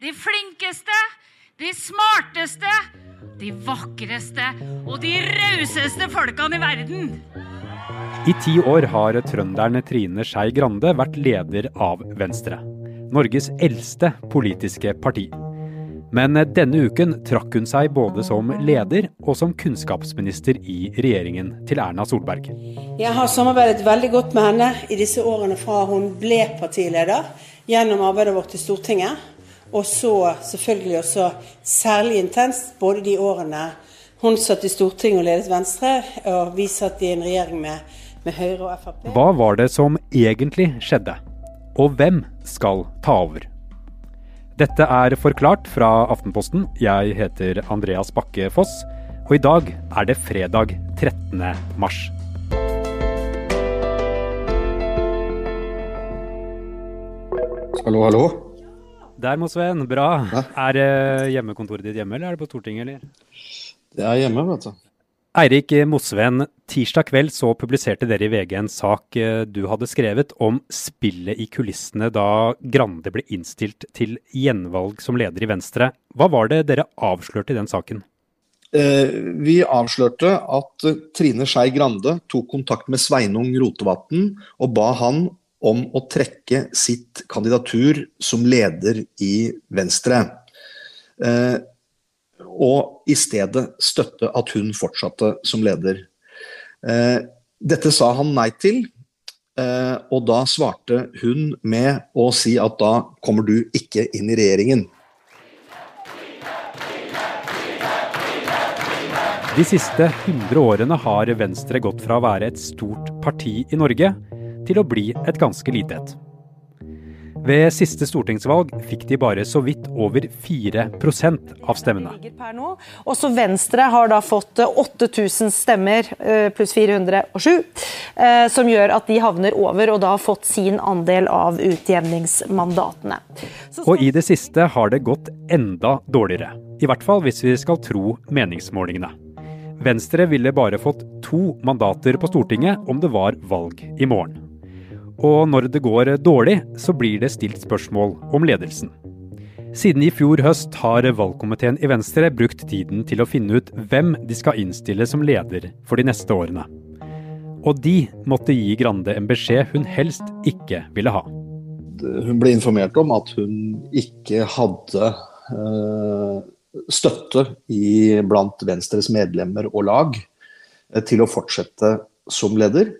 de flinkeste, de smarteste, de vakreste og de rauseste folkene i verden. I ti år har trønderen Trine Skei Grande vært leder av Venstre. Norges eldste politiske parti. Men denne uken trakk hun seg både som leder og som kunnskapsminister i regjeringen til Erna Solberg. Jeg har samarbeidet veldig godt med henne i disse årene fra hun ble partileder, gjennom arbeidet vårt i Stortinget. Og så selvfølgelig også særlig intenst både de årene hun satt i Stortinget og ledet Venstre, og vi satt i en regjering med, med Høyre og Frp. Hva var det som egentlig skjedde? Og hvem skal ta over? Dette er Forklart fra Aftenposten. Jeg heter Andreas Bakke Foss, og i dag er det fredag 13. mars. Hallo, hallo. Der må Sven, bra. Hæ? Er uh, hjemmekontoret ditt hjemme, eller er det på Stortinget, eller? Det er hjemme, vet du. Eirik Mosveen, tirsdag kveld så publiserte dere i VG en sak eh, du hadde skrevet om spillet i kulissene da Grande ble innstilt til gjenvalg som leder i Venstre. Hva var det dere avslørte i den saken? Eh, vi avslørte at Trine Skei Grande tok kontakt med Sveinung Rotevatn og ba han om å trekke sitt kandidatur som leder i Venstre. Eh, og i stedet støtte at hun fortsatte som leder. Eh, dette sa han nei til, eh, og da svarte hun med å si at da kommer du ikke inn i regjeringen. De siste 100 årene har Venstre gått fra å være et stort parti i Norge til å bli et ganske lite et. Ved siste stortingsvalg fikk de bare så vidt over 4% av stemmene. Også Venstre har da fått eh, 8000 stemmer eh, pluss 407, eh, som gjør at de havner over og da har fått sin andel av utjevningsmandatene. Så Og i det siste har det gått enda dårligere. I hvert fall hvis vi skal tro meningsmålingene. Venstre ville bare fått to mandater på Stortinget om det var valg i morgen. Og når det går dårlig, så blir det stilt spørsmål om ledelsen. Siden i fjor høst har valgkomiteen i Venstre brukt tiden til å finne ut hvem de skal innstille som leder for de neste årene. Og de måtte gi Grande en beskjed hun helst ikke ville ha. Hun ble informert om at hun ikke hadde eh, støtte i, blant Venstres medlemmer og lag eh, til å fortsette som leder.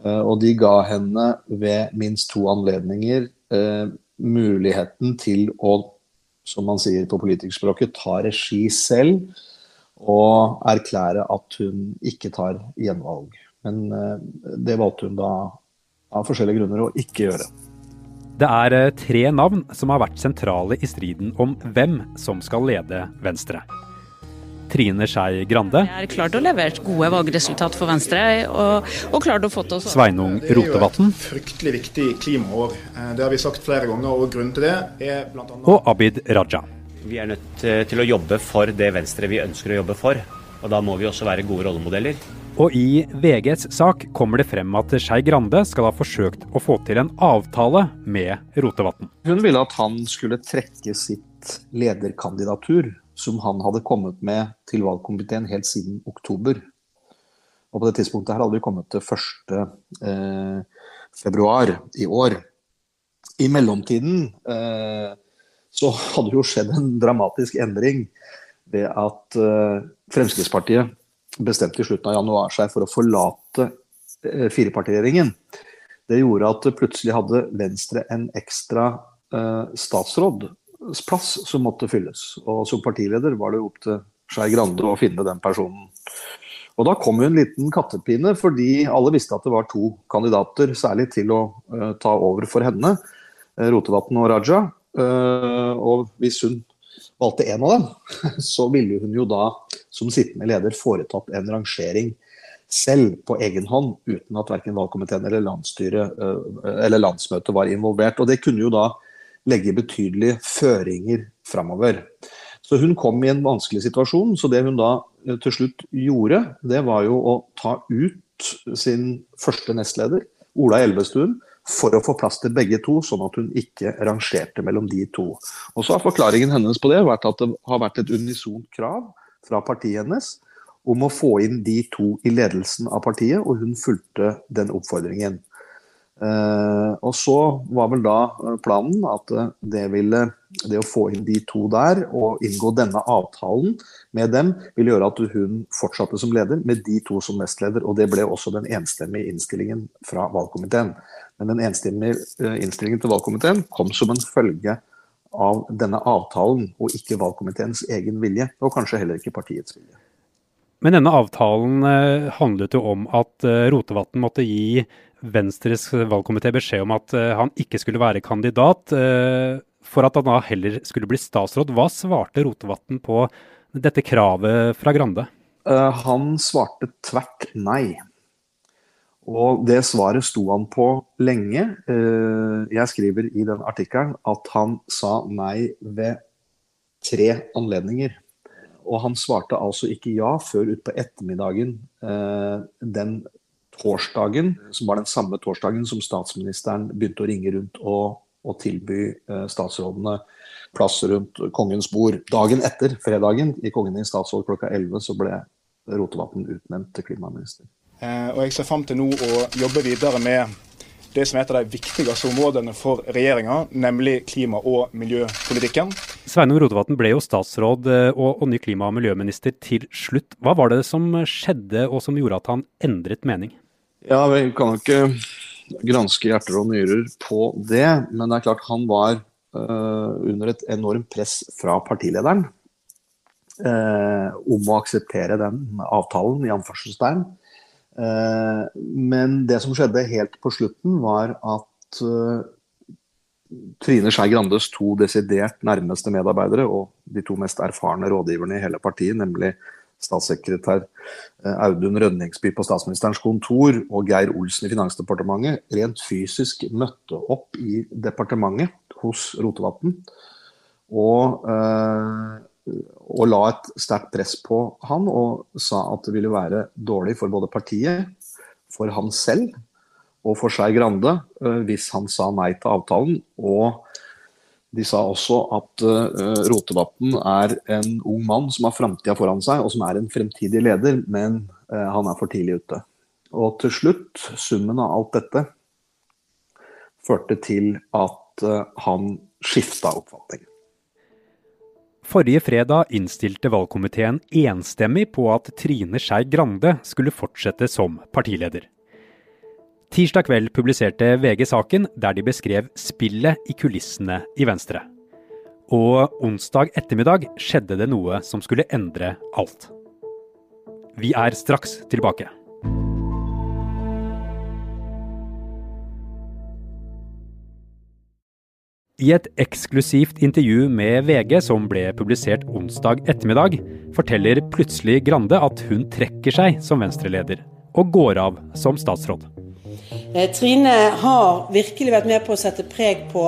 Eh, og de ga henne ved minst to anledninger eh, muligheten til å, som man sier på politikerspråket, ta regi selv og erklære at hun ikke tar gjenvalg. Men eh, det valgte hun da av forskjellige grunner å ikke gjøre. Det er tre navn som har vært sentrale i striden om hvem som skal lede Venstre. Trine Skei Grande, Vi har klart å levere gode valgresultat for Venstre, og, og klart å få til oss Sveinung Det er jo et fryktelig viktig klimaår. Eh, Det har vi sagt flere ganger, og grunnen til det er bl.a. og Abid Raja. Vi er nødt eh, til å jobbe for det Venstre vi ønsker å jobbe for. Og da må vi også være gode rollemodeller. Og i VGs sak kommer det frem at Skei Grande skal ha forsøkt å få til en avtale med Rotevatn. Hun ville at han skulle trekke sitt lederkandidatur, som han hadde kommet med til valgkomiteen helt siden oktober. Og på det tidspunktet her hadde vi kommet til 1. Eh, februar i år. I mellomtiden eh, så hadde jo skjedd en dramatisk endring ved at eh, Fremskrittspartiet bestemte i slutten av januar seg for å forlate eh, firepartiregjeringen. Det gjorde at plutselig hadde Venstre en ekstra eh, statsrådsplass som måtte fylles. Og som partileder var det opp til Skei Grande å finne den personen. Og da kom jo en liten kattepine, fordi alle visste at det var to kandidater særlig til å uh, ta over for henne. eh, Rotevatn og Raja. Uh, og hvis hun valgte en av dem, så ville hun jo da som sittende leder foretatt en rangering selv på egen hånd, uten at verken valgkomiteen eller eller landsmøtet var involvert. Og det kunne jo da legge betydelige føringer framover. Så hun kom i en vanskelig situasjon. Så det hun da eh, til slutt gjorde, det var jo å ta ut sin første nestleder, Ola Elvestuen, for å få plass til begge to, sånn at hun ikke rangerte mellom de to. Og så har Forklaringen hennes på det vært at det har vært et unisont krav fra partiet hennes om å få inn de to i ledelsen av partiet, og hun fulgte den oppfordringen. Uh, og så var vel da eh, planen at eh, det, ville, det å få inn de to der og inngå denne avtalen med dem, ville gjøre at hun fortsatte som leder med de to som nestleder. Og det ble også den enstemmige innstillingen fra valgkomiteen. Men den enstemmige innstillingen til valgkomiteen kom som en følge av denne avtalen, og ikke valgkomiteens egen vilje. Og kanskje heller ikke partiets vilje. Men denne avtalen handlet jo om at Rotevatn måtte gi Venstres valgkomité beskjed om at uh, han ikke skulle være kandidat, uh, for at han da heller skulle bli statsråd. Hva svarte Rotevatn på dette kravet fra Grande? Uh, han svarte tvert nei. Og det svaret sto han på lenge. Jeg skriver i den artikkelen at han sa nei ved tre anledninger. Og han svarte altså ikke ja før utpå ettermiddagen den torsdagen, som var den samme torsdagen som statsministeren begynte å ringe rundt og, og tilby eh, statsrådene plass rundt kongens bord. Dagen etter, fredagen, i Kongen i statsråd klokka 11, så ble Rotevatn utnevnt til klimaminister. Eh, og Jeg ser fram til nå å jobbe videre med det som er et av de viktigste områdene for regjeringa, nemlig klima- og miljøpolitikken. Sveinung Rotevatn ble jo statsråd eh, og, og, ny klima- og miljøminister til slutt. Hva var det som skjedde og som gjorde at han endret mening? Ja, Vi kan jo ikke granske hjerter og nyrer på det, men det er klart han var uh, under et enormt press fra partilederen uh, om å akseptere den avtalen, i anførselstegn. Uh, men det som skjedde helt på slutten, var at Trine Skei Grandes to desidert nærmeste medarbeidere og de to mest erfarne rådgiverne i hele partiet, nemlig statssekretær eh, Audun Rønningsby på statsministerens kontor og Geir Olsen i Finansdepartementet rent fysisk møtte opp i departementet hos Rotevatn og, eh, og la et sterkt press på han og sa at det ville være dårlig for både partiet, for han selv og for Skei Grande eh, hvis han sa nei til avtalen. og de sa også at uh, Rotevatn er en ung mann som har framtida foran seg, og som er en fremtidig leder, men uh, han er for tidlig ute. Og til slutt, summen av alt dette førte til at uh, han skifta oppfatning. Forrige fredag innstilte valgkomiteen enstemmig på at Trine Skei Grande skulle fortsette som partileder. Tirsdag kveld publiserte VG saken der de beskrev spillet i kulissene i Venstre. Og onsdag ettermiddag skjedde det noe som skulle endre alt. Vi er straks tilbake. I et eksklusivt intervju med VG som ble publisert onsdag ettermiddag, forteller plutselig Grande at hun trekker seg som Venstre-leder, og går av som statsråd. Eh, Trine har virkelig vært med på å sette preg på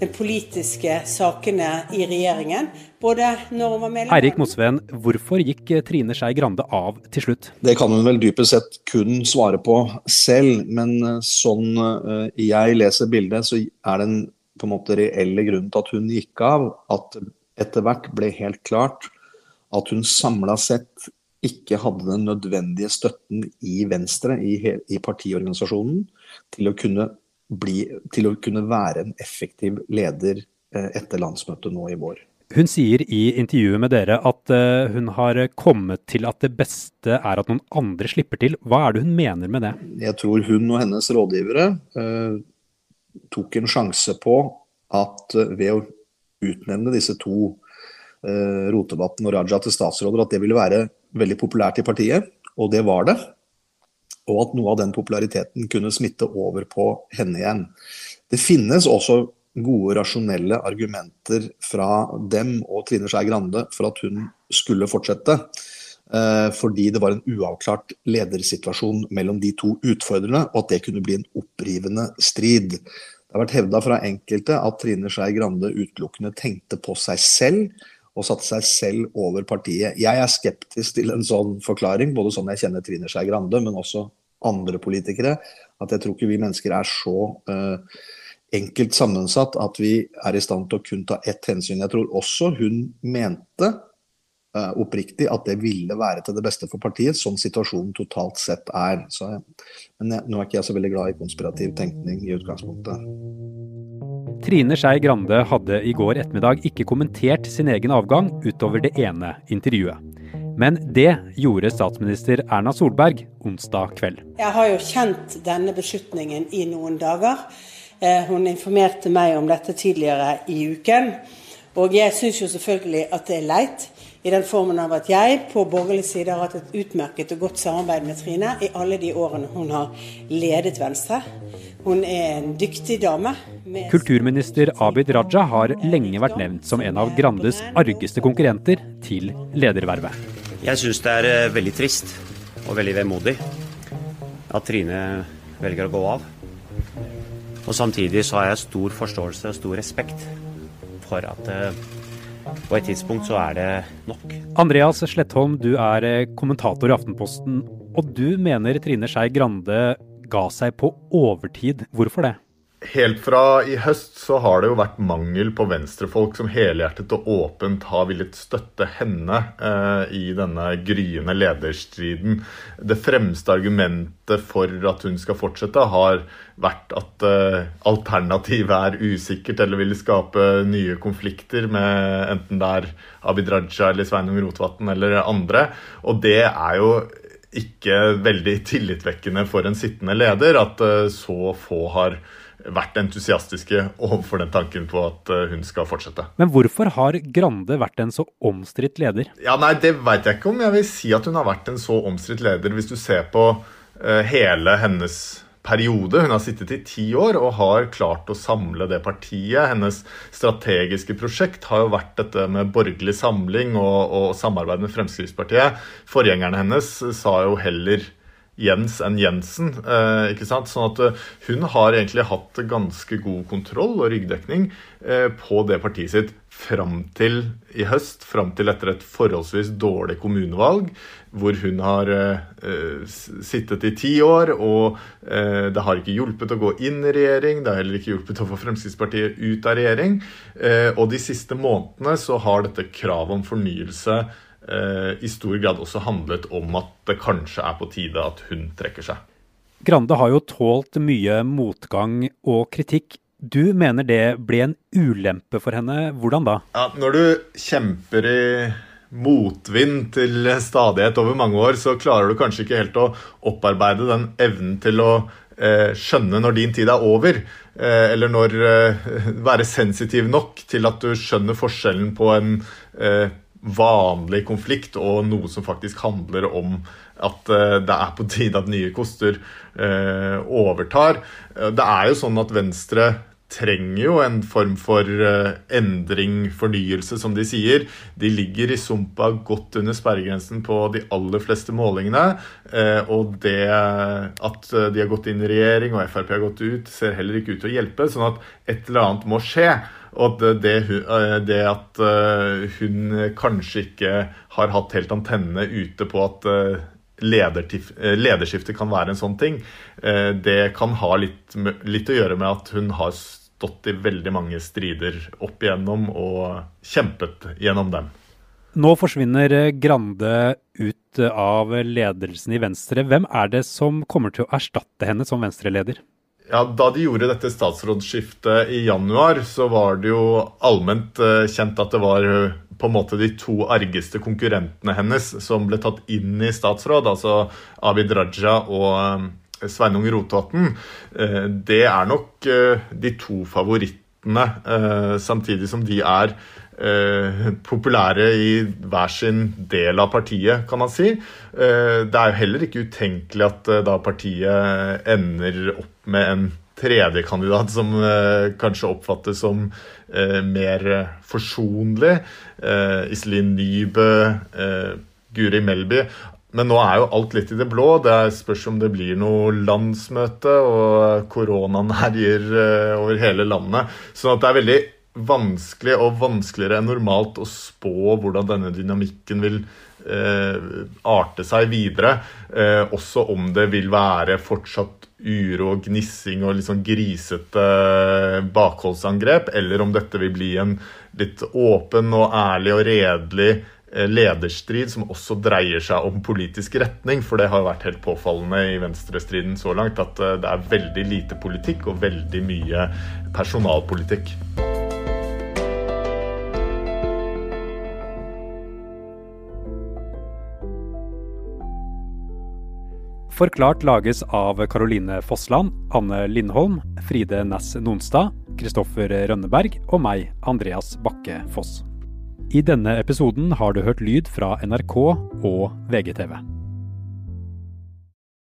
de politiske sakene i regjeringen. Både når hun var medlem Eirik Mosveen, hvorfor gikk Trine Skei Grande av til slutt? Det kan hun vel dypest sett kun svare på selv, men eh, sånn eh, jeg leser bildet, så er den på en måte reelle grunnen til at hun gikk av, at etter hvert ble helt klart at hun samla sett ikke hadde den nødvendige støtten i Venstre, i, i partiorganisasjonen, til å, bli, til å kunne være en effektiv leder eh, etter landsmøtet nå i vår. Hun sier i intervjuet med dere at uh, hun har kommet til at det beste er at noen andre slipper til. Hva er det hun mener med det? Jeg tror hun og hennes rådgivere eh, tok en sjanse på at uh, ved å utnevne disse to, Rotevatn og Raja, til statsråder, at det ville være veldig populært i partiet, og det var det. Og at noe av den populariteten kunne smitte over på henne igjen. Det finnes også gode, rasjonelle argumenter fra dem og Trine Skei Grande for at hun skulle fortsette. Eh, fordi det var en uavklart ledersituasjon mellom de to utfordrerne, og at det kunne bli en opprivende strid. Det har vært hevda fra enkelte at Trine Skei Grande utelukkende tenkte på seg selv og satte seg selv over partiet. Jeg er skeptisk til en sånn forklaring, både sånn jeg kjenner Trine Skei Grande, men også andre politikere. At jeg tror ikke vi mennesker er så uh, enkelt sammensatt at vi er i stand til å kun ta ett hensyn. Jeg tror også hun mente uh, oppriktig at det ville være til det beste for partiet, sånn situasjonen totalt sett er. Så, men jeg, nå er ikke jeg så veldig glad i konspirativ tenkning i utgangspunktet. Trine Skei Grande hadde i går ettermiddag ikke kommentert sin egen avgang utover det ene intervjuet. Men det gjorde statsminister Erna Solberg onsdag kveld. Jeg har jo kjent denne beslutningen i noen dager. Eh, hun informerte meg om dette tidligere i uken. Og jeg syns jo selvfølgelig at det er leit i den formen av at jeg på borgerlig side har hatt et utmerket og godt samarbeid med Trine i alle de årene hun har ledet Venstre. Hun er en dyktig dame. Kulturminister Abid Raja har lenge vært nevnt som en av Grandes argeste konkurrenter til ledervervet. Jeg syns det er eh, veldig trist og veldig vemodig at Trine velger å gå av. Og samtidig så har jeg stor forståelse og stor respekt for at eh, på et tidspunkt så er det nok. Andreas Slettholm, du er eh, kommentator i Aftenposten. Og du mener Trine Skei Grande ga seg på overtid. Hvorfor det? Helt fra i høst så har det jo vært mangel på venstrefolk som helhjertet og åpent har villet støtte henne eh, i denne gryende lederstriden. Det fremste argumentet for at hun skal fortsette, har vært at eh, alternativet er usikkert eller vil skape nye konflikter med enten det er Abid Raja eller Sveinung Rotevatn eller andre. Og det er jo ikke veldig tillitvekkende for en sittende leder at eh, så få har vært entusiastiske overfor den tanken på at eh, hun skal fortsette. Men hvorfor har Grande vært en så omstridt leder? Ja, nei, Det veit jeg ikke om jeg vil si at hun har vært en så omstridt leder, hvis du ser på uh, hele hennes periode. Hun har sittet i ti år og har klart å samle det partiet. Hennes strategiske prosjekt har jo vært dette med borgerlig samling og, og samarbeid med Fremskrittspartiet. Forgjengerne hennes sa jo heller Jens enn Jensen. Eh, ikke sant? Sånn at eh, hun har egentlig hatt ganske god kontroll og ryggdekning eh, på det partiet sitt fram til i høst, fram til etter et forholdsvis dårlig kommunevalg, hvor hun har eh, sittet i ti år, og eh, det har ikke hjulpet å gå inn i regjering, det har heller ikke hjulpet å få Fremskrittspartiet ut av regjering. Eh, og de siste månedene så har dette kravet om fornyelse Eh, i stor grad også handlet om at det kanskje er på tide at hun trekker seg. Grande har jo tålt mye motgang og kritikk. Du mener det ble en ulempe for henne. Hvordan da? Ja, når du kjemper i motvind til stadighet over mange år, så klarer du kanskje ikke helt å opparbeide den evnen til å eh, skjønne når din tid er over. Eh, eller når eh, Være sensitiv nok til at du skjønner forskjellen på en eh, vanlig konflikt og noe som faktisk handler om at uh, det er på tide at nye koster uh, overtar. Uh, det er jo sånn at Venstre trenger jo en form for endring, fornyelse, som de sier. De ligger i sumpa godt under sperregrensen på de aller fleste målingene. og det at de har gått inn i regjering og Frp har gått ut, ser heller ikke ut til å hjelpe. Sånn at et eller annet må skje. Og det, det, eh, at eh, hun kanskje ikke har hatt helt antennene ute på at eh, lederskifte kan være en sånn ting, det kan ha litt, litt å gjøre med at hun har stått i veldig mange strider opp igjennom og kjempet gjennom dem. Nå forsvinner Grande ut av ledelsen i Venstre. Hvem er det som kommer til å erstatte henne som Venstre-leder? Ja, Da de gjorde dette statsrådsskiftet i januar, så var det jo allment uh, kjent at det var uh, på en måte de to argeste konkurrentene hennes som ble tatt inn i statsråd, altså Abid Raja og uh, Sveinung Rotevatn. det er nok de to favorittene, samtidig som de er Eh, populære i hver sin del av partiet, kan man si. Eh, det er jo heller ikke utenkelig at eh, da partiet ender opp med en tredjekandidat som kanskje oppfattes som mer forsonlig. Iselin Nybø, Guri Melby. Men nå er jo alt litt i det blå. Det spørs om det blir noe landsmøte, og koronaen herjer over hele landet. Så det er veldig vanskelig og vanskeligere enn normalt å spå hvordan denne dynamikken vil eh, arte seg videre. Eh, også om det vil være fortsatt uro og gnissing og sånn grisete bakholdsangrep, eller om dette vil bli en litt åpen og ærlig og redelig eh, lederstrid som også dreier seg om politisk retning. For det har vært helt påfallende i venstrestriden så langt at eh, det er veldig lite politikk og veldig mye personalpolitikk. Forklart lages av Caroline Fossland, Anne Lindholm, Fride Næss Nonstad, Kristoffer Rønneberg og meg, Andreas Bakke Foss. I denne episoden har du hørt lyd fra NRK og VGTV.